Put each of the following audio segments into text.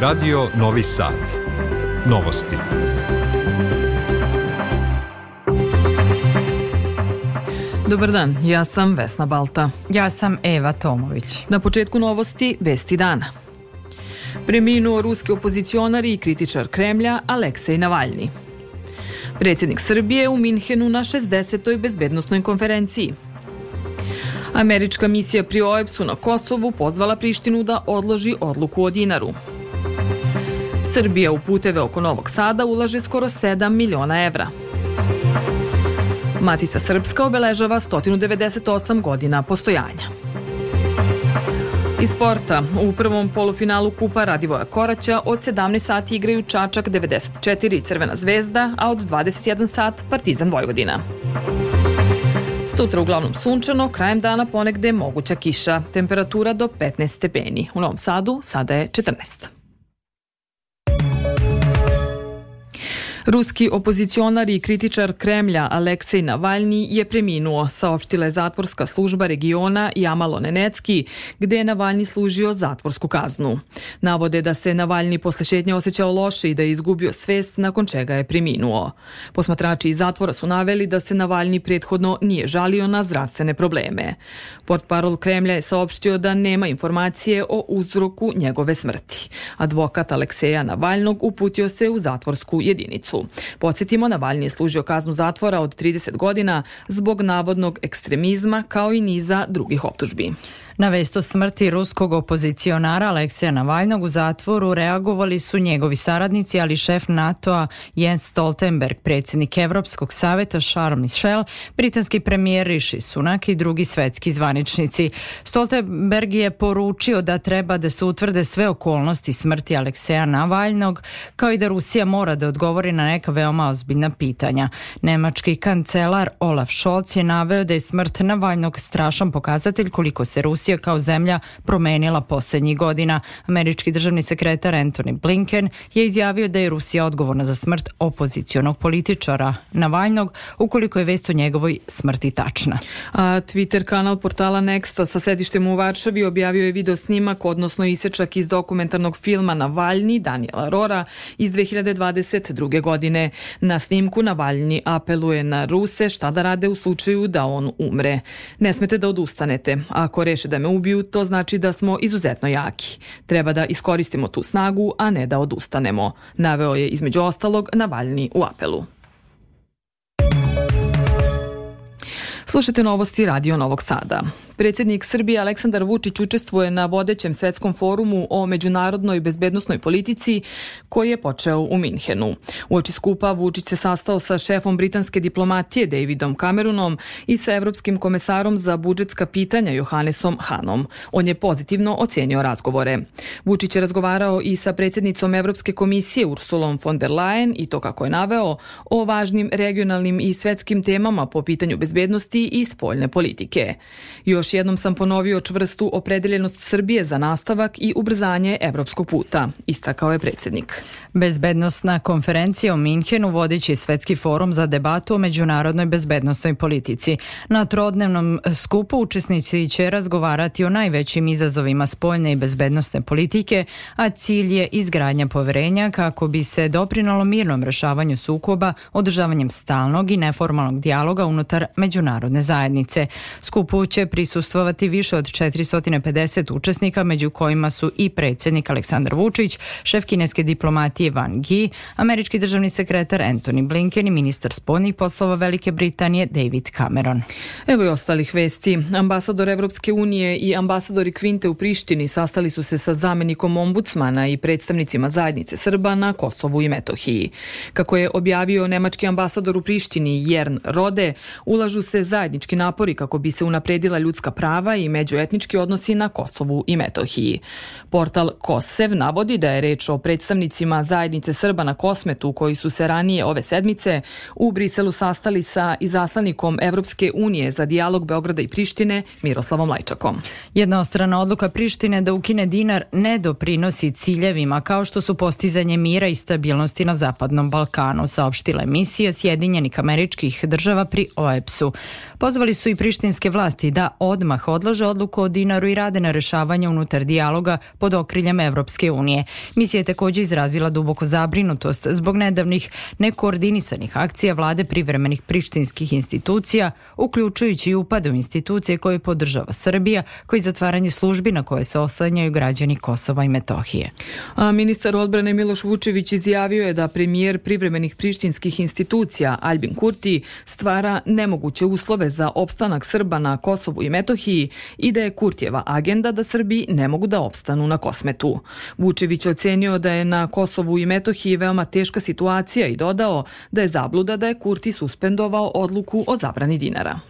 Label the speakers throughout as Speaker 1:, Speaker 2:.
Speaker 1: Radio Novi Sad. Novosti.
Speaker 2: Dobar dan, ja sam Vesna Balta.
Speaker 3: Ja sam Eva Tomović.
Speaker 2: Na početku novosti Vesti dana. Preminuo ruski opozicionar i kritičar Kremlja Aleksej Navalni. Predsjednik Srbije u Minhenu na 60. bezbednostnoj konferenciji. Američka misija pri OEPS-u na Kosovu pozvala Prištinu da odloži odluku o dinaru. Srbija u puteve oko Novog Sada ulaže skoro 7 miliona evra. Matica Srpska obeležava 198 godina postojanja. Iz sporta, u prvom polufinalu Kupa Radivoja Koraća od 17 sati igraju Čačak 94 i Crvena zvezda, a od 21 sat Partizan Vojvodina. Sutra uglavnom sunčano, krajem dana ponegde moguća kiša. Temperatura do 15 stepeni. U Novom Sadu sada je 14. Ruski opozicionar i kritičar Kremlja Aleksej Navalni je preminuo, saopštila je zatvorska služba regiona Jamalo Nenecki, gde je Navalni služio zatvorsku kaznu. Navode da se Navalni posle šetnje osjećao loše i da je izgubio svest nakon čega je preminuo. Posmatrači iz zatvora su naveli da se Navalni prethodno nije žalio na zdravstvene probleme. Port parol Kremlja je saopštio da nema informacije o uzroku njegove smrti. Advokat Alekseja Navalnog uputio se u zatvorsku jedinicu. Podsjetimo, Navalni je služio kaznu zatvora od 30 godina zbog navodnog ekstremizma kao i niza drugih optužbi.
Speaker 3: Na vest o smrti ruskog opozicionara Aleksija Navalnog u zatvoru reagovali su njegovi saradnici, ali šef NATO-a Jens Stoltenberg, predsjednik Evropskog saveta Charles Michel, britanski premijer Rishi Sunak i drugi svetski zvaničnici. Stoltenberg je poručio da treba da se utvrde sve okolnosti smrti Alekseja Navalnog, kao i da Rusija mora da odgovori na neka veoma ozbiljna pitanja. Nemački kancelar Olaf Scholz je naveo da je smrt Navalnog strašan pokazatelj koliko se Rusija Rusija kao zemlja promenila poslednjih godina. Američki državni sekretar Anthony Blinken je izjavio da je Rusija odgovorna za smrt opozicionog političara Navalnog, ukoliko je vest o njegovoj smrti tačna.
Speaker 2: A Twitter kanal portala Nexta sa sedištem u Varšavi objavio je video snimak, odnosno isečak iz dokumentarnog filma Navalni Daniela Rora iz 2022. godine. Na snimku Navalni apeluje na Ruse šta da rade u slučaju da on umre. Ne smete da odustanete. Ako reše da me ubiju, to znači da smo izuzetno jaki. Treba da iskoristimo tu snagu, a ne da odustanemo. Naveo je između ostalog Navalni u apelu. Slušajte novosti Radio Novog Sada. Predsjednik Srbije Aleksandar Vučić učestvuje na vodećem svetskom forumu o međunarodnoj bezbednostnoj politici koji je počeo u Minhenu. U oči skupa Vučić se sastao sa šefom britanske diplomatije Davidom Cameronom i sa evropskim komesarom za budžetska pitanja Johannesom Hanom. On je pozitivno ocenio razgovore. Vučić je razgovarao i sa predsjednicom Evropske komisije Ursulom von der Leyen i to kako je naveo o važnim regionalnim i svetskim temama po pitanju bezbednosti i spoljne politike. Još jednom sam ponovio čvrstu opredeljenost Srbije za nastavak i ubrzanje evropskog puta, istakao je predsjednik.
Speaker 3: Bezbednostna konferencija u Minhenu vodeći svetski forum za debatu o međunarodnoj bezbednostnoj politici. Na trodnevnom skupu učesnici će razgovarati o najvećim izazovima spoljne i bezbednostne politike, a cilj je izgradnja poverenja kako bi se doprinalo mirnom rešavanju sukoba održavanjem stalnog i neformalnog dijaloga unutar međunarodne zajednice. Skupu će prisustvovati više od 450 učesnika, među kojima su i predsjednik Aleksandar Vučić, šef kineske diplomatije Van Gi, američki državni sekretar Anthony Blinken i ministar spoljnih poslova Velike Britanije David Cameron.
Speaker 2: Evo i ostalih vesti. Ambasador Evropske unije i ambasadori Kvinte u Prištini sastali su se sa zamenikom ombudsmana i predstavnicima zajednice Srba na Kosovu i Metohiji. Kako je objavio nemački ambasador u Prištini Jern Rode, ulažu se zajednički napori kako bi se unapredila ljudska prava i međuetnički odnosi na Kosovu i Metohiji. Portal Kosev navodi da je reč o predstavnicima zajednice Srba na Kosmetu koji su se ranije ove sedmice u Briselu sastali sa izaslanikom Evropske unije za dijalog Beograda i Prištine Miroslavom Lajčakom.
Speaker 3: Jednostrana odluka Prištine da ukine dinar ne doprinosi ciljevima kao što su postizanje mira i stabilnosti na Zapadnom Balkanu, saopštila emisija Sjedinjenih američkih država pri OEPS-u. Pozvali su i prištinske vlasti da odmah odlože odluku o dinaru i rade na rešavanju unutar dijaloga pod okriljem Evropske unije. Misija je takođe izrazila duboko zabrinutost zbog nedavnih nekoordinisanih akcija vlade privremenih prištinskih institucija, uključujući i upade u institucije koje podržava Srbija, koji zatvaranje službi na koje se oslanjaju građani Kosova i Metohije.
Speaker 2: A ministar odbrane Miloš Vučević izjavio je da premijer privremenih prištinskih institucija Albin Kurti stvara nemoguće uslove za opstanak Srba na Kosovu i Metohiji i da je Kurtjeva agenda da Srbi ne mogu da opstanu na Kosmetu. Vučević ocenio da je na Kosovu i Metohiji veoma teška situacija i dodao da je zabluda da je Kurti suspendovao odluku o zabrani dinara.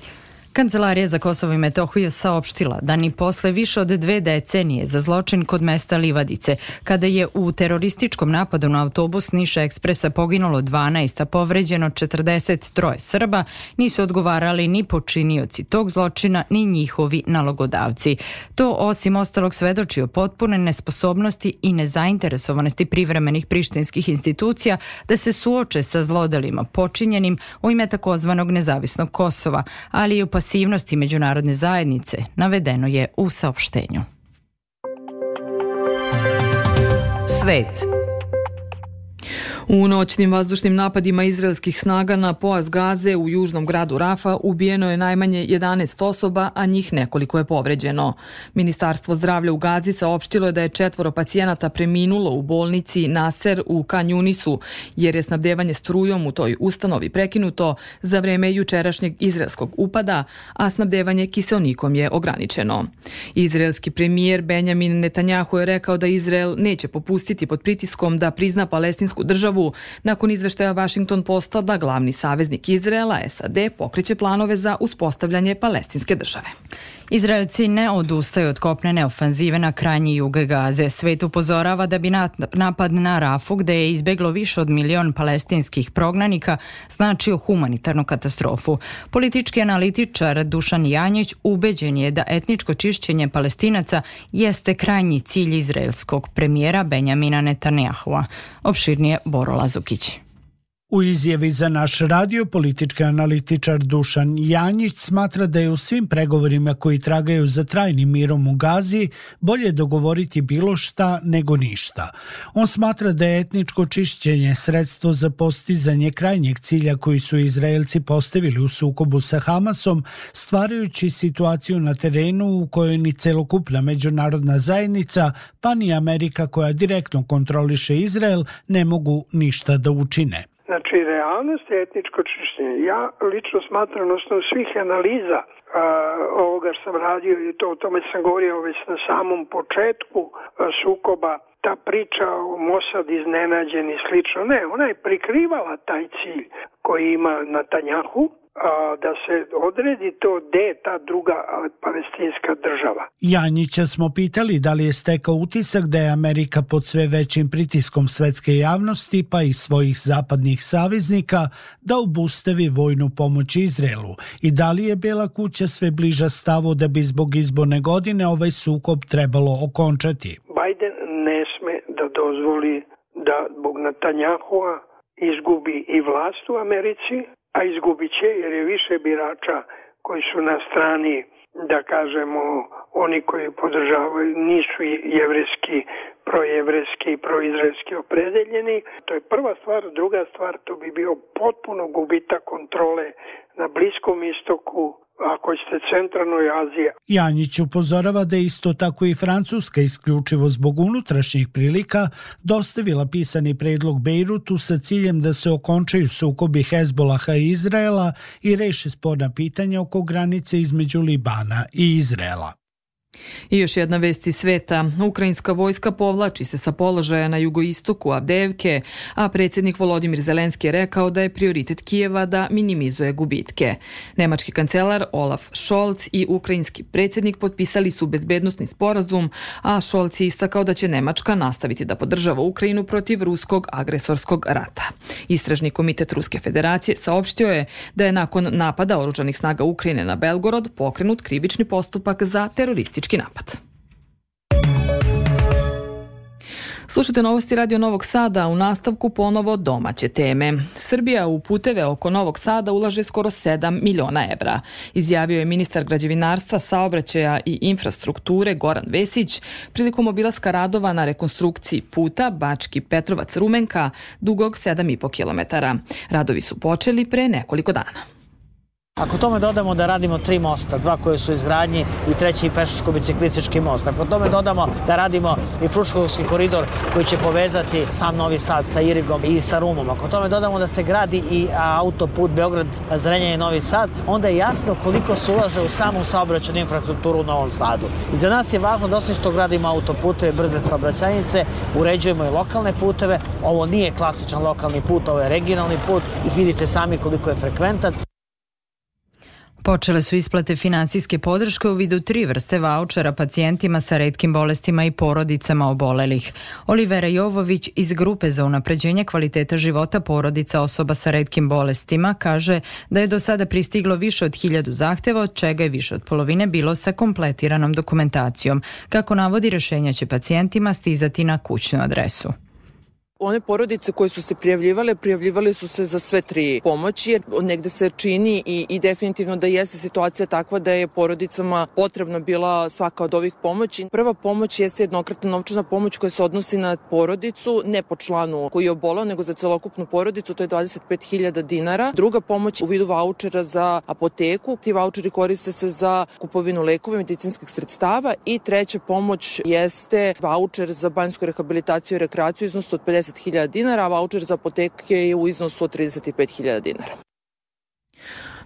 Speaker 3: Kancelarija za Kosovo i Metohiju saopštila da ni posle više od dve decenije za zločin kod mesta Livadice, kada je u terorističkom napadu na autobus Niša Ekspresa poginulo 12, a povređeno 43 Srba, nisu odgovarali ni počinioci tog zločina, ni njihovi nalogodavci. To osim ostalog svedoči o potpune nesposobnosti i nezainteresovanosti privremenih prištinskih institucija da se suoče sa zlodelima počinjenim u ime takozvanog nezavisnog Kosova, ali i u pasivnosti međunarodne zajednice, navedeno je u saopštenju.
Speaker 2: Svet. U noćnim vazdušnim napadima izraelskih snaga na pojas Gaze u južnom gradu Rafa ubijeno je najmanje 11 osoba, a njih nekoliko je povređeno. Ministarstvo zdravlja u Gazi saopštilo je da je četvoro pacijenata preminulo u bolnici Naser u Kanjunisu, jer je snabdevanje strujom u toj ustanovi prekinuto za vreme jučerašnjeg izraelskog upada, a snabdevanje kiselnikom je ograničeno. Izraelski premijer Benjamin Netanjahu je rekao da Izrael neće popustiti pod pritiskom da prizna palestinsku državu državu nakon izveštaja Washington Posta da glavni saveznik Izraela, SAD, pokreće planove za uspostavljanje palestinske države.
Speaker 3: Izraelci ne odustaju od kopnene ofanzive na krajnji jug Gaze. Svet upozorava da bi napad na Rafu, gde je izbeglo više od milion palestinskih prognanika, značio humanitarnu katastrofu. Politički analitičar Dušan Janjić ubeđen je da etničko čišćenje palestinaca jeste krajnji cilj izraelskog premijera Benjamina Netanjahua. Opširnije Boro Lazukić.
Speaker 4: U izjavi za naš radio politički analitičar Dušan Janjić smatra da je u svim pregovorima koji tragaju za trajnim mirom u Gazi bolje dogovoriti bilo šta nego ništa. On smatra da je etničko čišćenje sredstvo za postizanje krajnjeg cilja koji su Izraelci postavili u sukobu sa Hamasom, stvarajući situaciju na terenu u kojoj ni celokupna međunarodna zajednica, pa ni Amerika koja direktno kontroliše Izrael, ne mogu ništa da učine.
Speaker 5: Znači, realnost je etničko čišćenje. Ja lično smatram na osnovu svih analiza a, ovoga što sam radio i to o tome sam govorio već na samom početku a, sukoba ta priča o Mossad iznenađen i slično. Ne, ona je prikrivala taj cilj koji ima na Tanjahu, a, da se odredi to gde je ta druga palestinska država.
Speaker 4: Janjića smo pitali da li je stekao utisak da je Amerika pod sve većim pritiskom svetske javnosti pa i svojih zapadnih saveznika da obustavi vojnu pomoć Izraelu i da li je Bela kuća sve bliža stavu da bi zbog izborne godine ovaj sukob trebalo okončati.
Speaker 5: Biden ne sme da dozvoli da zbog Natanjahua izgubi i vlast u Americi, a izgubit će jer je više birača koji su na strani da kažemo oni koji podržavaju nisu jevreski, projevreski i proizraelski opredeljeni. To je prva stvar. Druga stvar, to bi bio potpuno gubitak kontrole na Bliskom istoku, ako ćete centralnoj Aziji.
Speaker 4: Janjić upozorava da isto tako i Francuska isključivo zbog unutrašnjih prilika dostavila pisani predlog Bejrutu sa ciljem da se okončaju sukobi Hezbolaha i Izraela i reše sporna pitanja oko granice između Libana i Izraela.
Speaker 2: I još jedna vest iz sveta. Ukrajinska vojska povlači se sa položaja na jugoistoku Avdevke, a predsjednik Volodimir Zelenski je rekao da je prioritet Kijeva da minimizuje gubitke. Nemački kancelar Olaf Scholz i ukrajinski predsjednik potpisali su bezbednostni sporazum, a Scholz je istakao da će Nemačka nastaviti da podržava Ukrajinu protiv ruskog agresorskog rata. Istražni komitet Ruske federacije saopštio je da je nakon napada oružanih snaga Ukrajine na Belgorod pokrenut krivični postupak za teroristički napad. Slušajte novosti Radio Novog Sada, u nastavku ponovo domaće teme. Srbija u puteve oko Novog Sada ulaže skoro 7 miliona evra. Izjavio je ministar građevinarstva, saobraćaja i infrastrukture Goran Vesić prilikom obilaska radova na rekonstrukciji puta Bački Petrovac-Rumenka dugog 7,5 km. Radovi su počeli pre nekoliko dana.
Speaker 6: Ako tome dodamo da radimo tri mosta, dva koje su izgradnji i treći pešačko-biciklistički most, ako tome dodamo da radimo i Fruškovski koridor koji će povezati sam Novi Sad sa Irigom i sa Rumom, ako tome dodamo da se gradi i autoput Beograd, Zrenja i Novi Sad, onda je jasno koliko se ulaže u samu saobraćenu infrastrukturu u Novom Sadu. I za nas je važno da osim što gradimo autoputeve, brze saobraćajnice, uređujemo i lokalne puteve. Ovo nije klasičan lokalni put, ovo je regionalni put i vidite sami koliko je frekventan.
Speaker 3: Počele su isplate finansijske podrške u vidu tri vrste vaučera pacijentima sa redkim bolestima i porodicama obolelih. Olivera Jovović iz Grupe za unapređenje kvaliteta života porodica osoba sa redkim bolestima kaže da je do sada pristiglo više od hiljadu zahteva, od čega je više od polovine bilo sa kompletiranom dokumentacijom. Kako navodi, rešenja će pacijentima stizati na kućnu adresu.
Speaker 7: One porodice koje su se prijavljivale, prijavljivale su se za sve tri pomoći, jer negde se čini i, i definitivno da jeste situacija takva da je porodicama potrebna bila svaka od ovih pomoći. Prva pomoć jeste jednokratna novčana pomoć koja se odnosi na porodicu, ne po članu koji je obolao, nego za celokupnu porodicu, to je 25.000 dinara. Druga pomoć u vidu vouchera za apoteku, ti voucheri koriste se za kupovinu lekova, medicinskih sredstava i treća pomoć jeste voucher za banjsku rehabilitaciju i rekreaciju iznosu od 50 20.000 dinara, a voucher za apoteke je u iznosu od 35.000 dinara.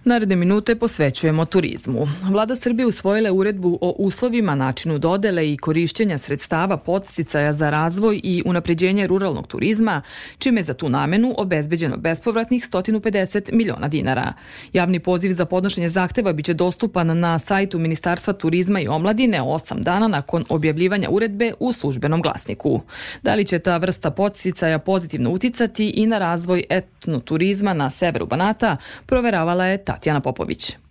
Speaker 2: Naredne minute posvećujemo turizmu. Vlada Srbije usvojila uredbu o uslovima, načinu dodele i korišćenja sredstava podsticaja za razvoj i unapređenje ruralnog turizma, čime za tu namenu obezbeđeno bespovratnih 150 miliona dinara. Javni poziv za podnošenje zahteva biće dostupan na sajtu Ministarstva turizma i omladine 8 dana nakon objavljivanja uredbe u službenom glasniku. Da li će ta vrsta podsticaja pozitivno uticati i na razvoj etnoturizma na severu Banata, proveravala je ta Tatjana Popović.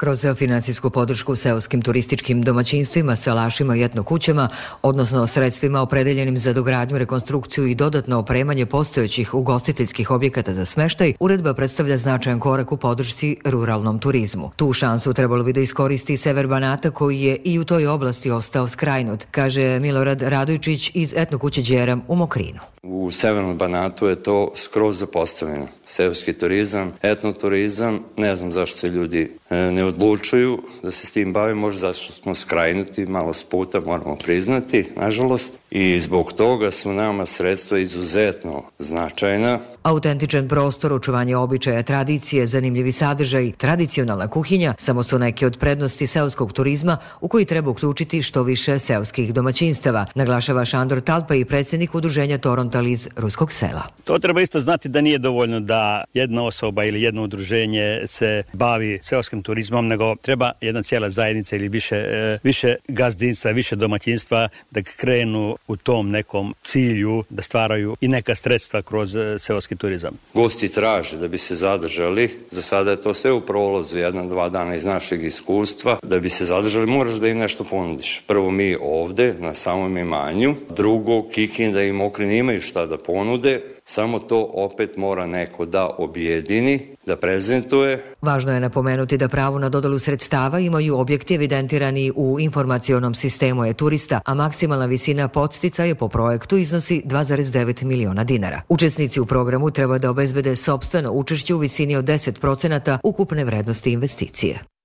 Speaker 8: Kroz finansijsku podršku seoskim turističkim domaćinstvima, salašima i etnokućama, odnosno sredstvima opredeljenim za dogradnju, rekonstrukciju i dodatno opremanje postojećih ugostiteljskih objekata za smeštaj, uredba predstavlja značajan korak u podršci ruralnom turizmu. Tu šansu trebalo bi da iskoristi Sever Banata koji je i u toj oblasti ostao skrajnut, kaže Milorad Radojčić iz etnokuće Đeram u Mokrinu.
Speaker 9: U Severnom Banatu je to skroz zapostavljeno. Seoski turizam, etnoturizam, ne znam zašto se ljudi ne odlučuju da se s tim bave, možda zato što smo skrajnuti malo s puta, moramo priznati, nažalost, i zbog toga su nama sredstva izuzetno značajna.
Speaker 8: Autentičan prostor, očuvanje običaja, tradicije, zanimljivi sadržaj, tradicionalna kuhinja samo su neke od prednosti seoskog turizma u koji treba uključiti što više seoskih domaćinstava, naglašava Šandor Talpa i predsednik udruženja Torontal iz Ruskog sela.
Speaker 10: To treba isto znati da nije dovoljno da jedna osoba ili jedno udruženje se bavi seoskim turizmom, nego treba jedna cijela zajednica ili više, e, više gazdinstva, više domaćinstva da krenu u tom nekom cilju da stvaraju i neka sredstva kroz e, seoski turizam.
Speaker 9: Gosti traže da bi se zadržali, za sada je to sve u prolozu, jedan, dva dana iz našeg iskustva, da bi se zadržali moraš da im nešto ponudiš. Prvo mi ovde, na samom imanju, drugo Kikin da im okrini imaju šta da ponude, samo to opet mora neko da objedini, da prezentuje.
Speaker 8: Važno je napomenuti da pravo na dodelu sredstava imaju objekti evidentirani u informacionom sistemu e-turista, a maksimalna visina podsticaja po projektu iznosi 2,9 miliona dinara. Učesnici u programu treba da obezbede sobstveno učešće u visini od 10% ukupne vrednosti investicije.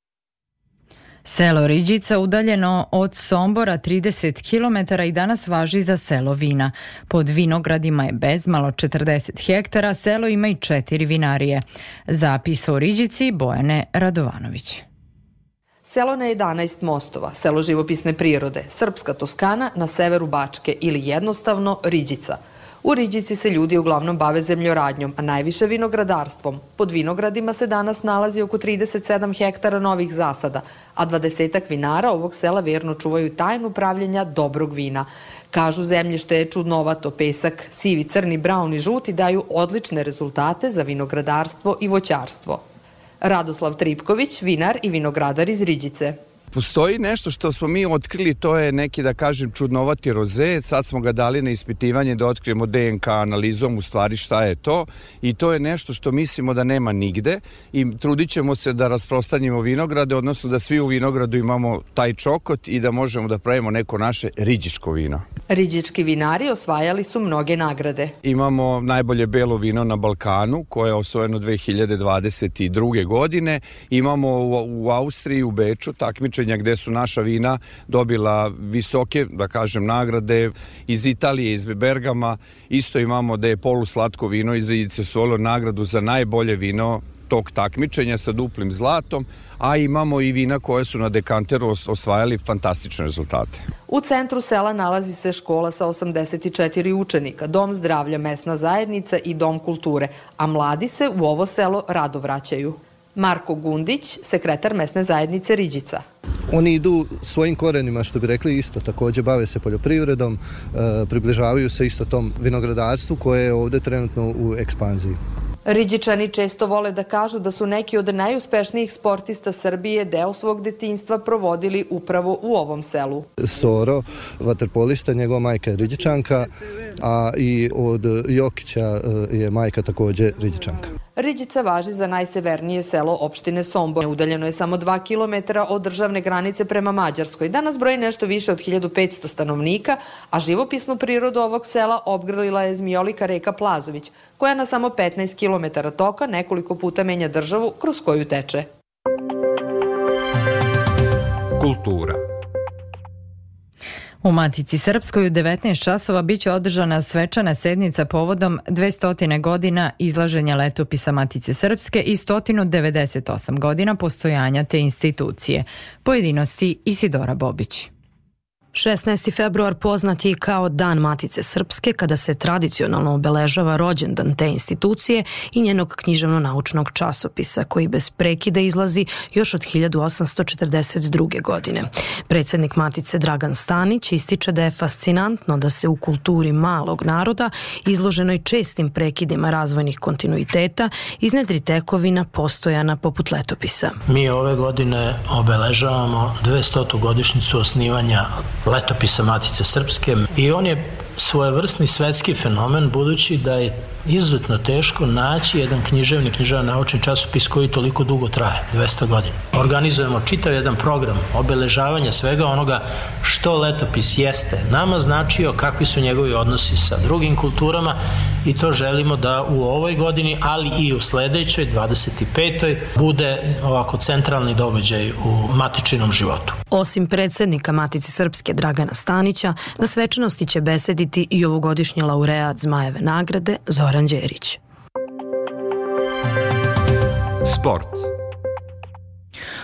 Speaker 3: Selo Riđica udaljeno od Sombora 30 km i danas važi za selo vina. Pod vinogradima je bezmalo 40 hektara, selo ima i četiri vinarije. Zapis o Riđici Bojane Radovanović.
Speaker 11: Selo na 11 mostova, selo živopisne prirode, Srpska Toskana na severu Bačke ili jednostavno Riđica – U Riđici se ljudi uglavnom bave zemljoradnjom, a najviše vinogradarstvom. Pod vinogradima se danas nalazi oko 37 hektara novih zasada, a dvadesetak vinara ovog sela verno čuvaju tajnu pravljenja dobrog vina. Kažu zemljište je čudnovato, pesak, sivi, crni, braun i žuti daju odlične rezultate za vinogradarstvo i voćarstvo. Radoslav Tripković, vinar i vinogradar iz Riđice.
Speaker 12: Postoji nešto što smo mi otkrili, to je neki, da kažem, čudnovati roze. Sad smo ga dali na ispitivanje da otkrijemo DNK analizom u stvari šta je to i to je nešto što mislimo da nema nigde i trudit ćemo se da rasprostanjimo vinograde, odnosno da svi u vinogradu imamo taj čokot i da možemo da pravimo neko naše riđičko vino.
Speaker 11: Riđički vinari osvajali su mnoge nagrade.
Speaker 12: Imamo najbolje belo vino na Balkanu koje je osvojeno 2022. godine. Imamo u, u Austriji, u Beču takmičenja gde su naša vina dobila visoke, da kažem, nagrade iz Italije, iz Bergama. Isto imamo da je poluslatko vino iz Idice Solo nagradu za najbolje vino tog takmičenja sa duplim zlatom, a imamo i vina koje su na dekanteru osvajali fantastične rezultate.
Speaker 11: U centru sela nalazi se škola sa 84 učenika, dom zdravlja, mesna zajednica i dom kulture, a mladi se u ovo selo rado vraćaju. Marko Gundić, sekretar mesne zajednice Riđica.
Speaker 13: Oni idu svojim korenima, što bi rekli, isto takođe bave se poljoprivredom, e, približavaju se isto tom vinogradarstvu koje je ovde trenutno u ekspanziji.
Speaker 11: Riđičani često vole da kažu da su neki od najuspešnijih sportista Srbije deo svog detinjstva provodili upravo u ovom selu.
Speaker 13: Soro, vaterpolista, njegova majka je Riđičanka, a i od Jokića e, je majka takođe Riđičanka.
Speaker 11: Riđica važi za najsevernije selo opštine Sombor. Udaljeno je samo 2 km od državne granice prema Mađarskoj. Danas broji nešto više od 1500 stanovnika, a živopisnu prirodu ovog sela obgrlila je zmijolika reka Plazović, koja na samo 15 km toka nekoliko puta menja državu kroz koju teče.
Speaker 1: Kultura
Speaker 3: U Matici Srpskoj u 19 časova biće održana svečana sednica povodom 200 godina izlaženja letopisa Matice Srpske i 198 godina postojanja te institucije. Pojedinosti Isidora Bobić.
Speaker 14: 16. februar poznat je kao Dan Matice Srpske kada se tradicionalno obeležava rođendan te institucije i njenog književno-naučnog časopisa koji bez prekida izlazi još od 1842. godine. Predsednik Matice Dragan Stanić ističe da je fascinantno da se u kulturi malog naroda izloženoj čestim prekidima razvojnih kontinuiteta iznedri tekovina postojana poput letopisa.
Speaker 15: Mi ove godine obeležavamo 200. godišnicu osnivanja letopisa Matice Srpske i on je svojevrsni svetski fenomen budući da je izuzetno teško naći jedan književni, književni naučni časopis koji toliko dugo traje, 200 godina. Organizujemo čitav jedan program obeležavanja svega onoga što letopis jeste. Nama značio kakvi su njegovi odnosi sa drugim kulturama i to želimo da u ovoj godini, ali i u sledećoj, 25. bude ovako centralni događaj u matičinom životu.
Speaker 14: Osim predsednika Matice Srpske Dragana Stanića, na svečanosti će besediti i ovogodišnji laureat Zmajeve nagrade Zoran Đerić.
Speaker 1: Sport.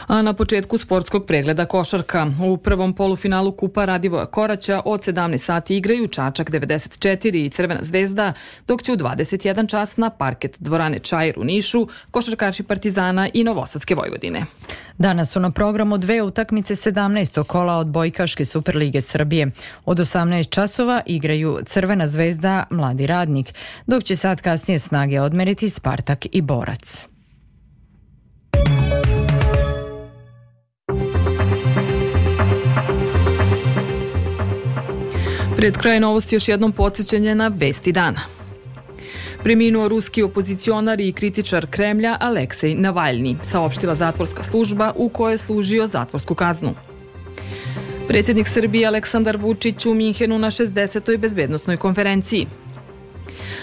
Speaker 2: A na početku sportskog pregleda košarka u prvom polufinalu Kupa Radivoja Koraća od 17 sati igraju Čačak 94 i Crvena zvezda, dok će u 21 čas na parket dvorane Čajir u Nišu košarkaši Partizana i Novosadske Vojvodine.
Speaker 3: Danas su na programu dve utakmice 17. kola od Bojkaške Superlige Srbije. Od 18 časova igraju Crvena zvezda Mladi radnik, dok će sad kasnije snage odmeriti Spartak i Borac.
Speaker 2: Pred kraj novosti još jednom podsjećanje na vesti dana. Preminuo ruski opozicionar i kritičar Kremlja Aleksej Navalni, saopštila zatvorska služba u kojoj je služio zatvorsku kaznu. Predsjednik Srbije Aleksandar Vučić u Minhenu na 60. bezbednostnoj konferenciji.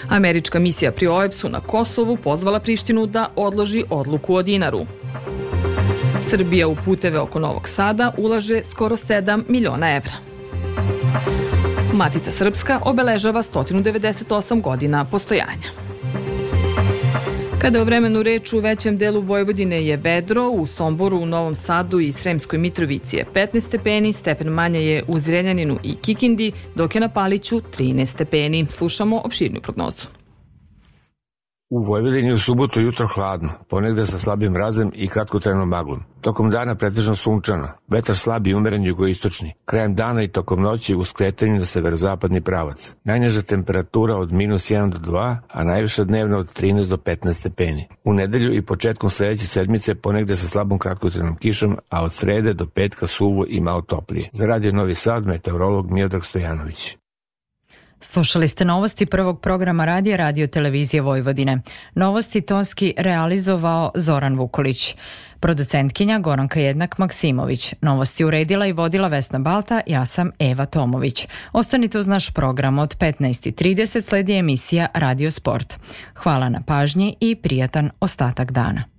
Speaker 2: Američka misija pri OEPS-u na Kosovu pozvala Prištinu da odloži odluku o dinaru. Srbija u puteve oko Novog Sada ulaže skoro 7 miliona evra. Matica Srpska obeležava 198 godina postojanja. Kada o vremenu reč u većem delu Vojvodine je vedro, u Somboru, u Novom Sadu i Sremskoj Mitrovici je 15 stepeni, stepen manje je u Zrenjaninu i Kikindi, dok je na Paliću 13 stepeni. Slušamo opširnju prognozu.
Speaker 16: U Vojvodini u subotu jutro hladno, ponegde sa slabim mrazem i kratkotrenom maglom. Tokom dana pretežno sunčano, vetar slab i umeren jugoistočni. Krajem dana i tokom noći u skretanju na severozapadni pravac. Najniža temperatura od minus 1 do 2, a najviša dnevna od 13 do 15 stepeni. U nedelju i početkom sledeće sedmice ponegde sa slabom kratkotrenom kišom, a od srede do petka suvo i malo toplije. Za radio Novi Sad, meteorolog Miodrag Stojanović.
Speaker 3: Slušali ste novosti prvog programa radija Radio Televizije Vojvodine. Novosti tonski realizovao Zoran Vukolić. Producentkinja Goranka Jednak Maksimović. Novosti uredila i vodila Vesna Balta, ja sam Eva Tomović. Ostanite uz naš program od 15.30 sledi emisija Radio Sport. Hvala na pažnji i prijatan ostatak dana.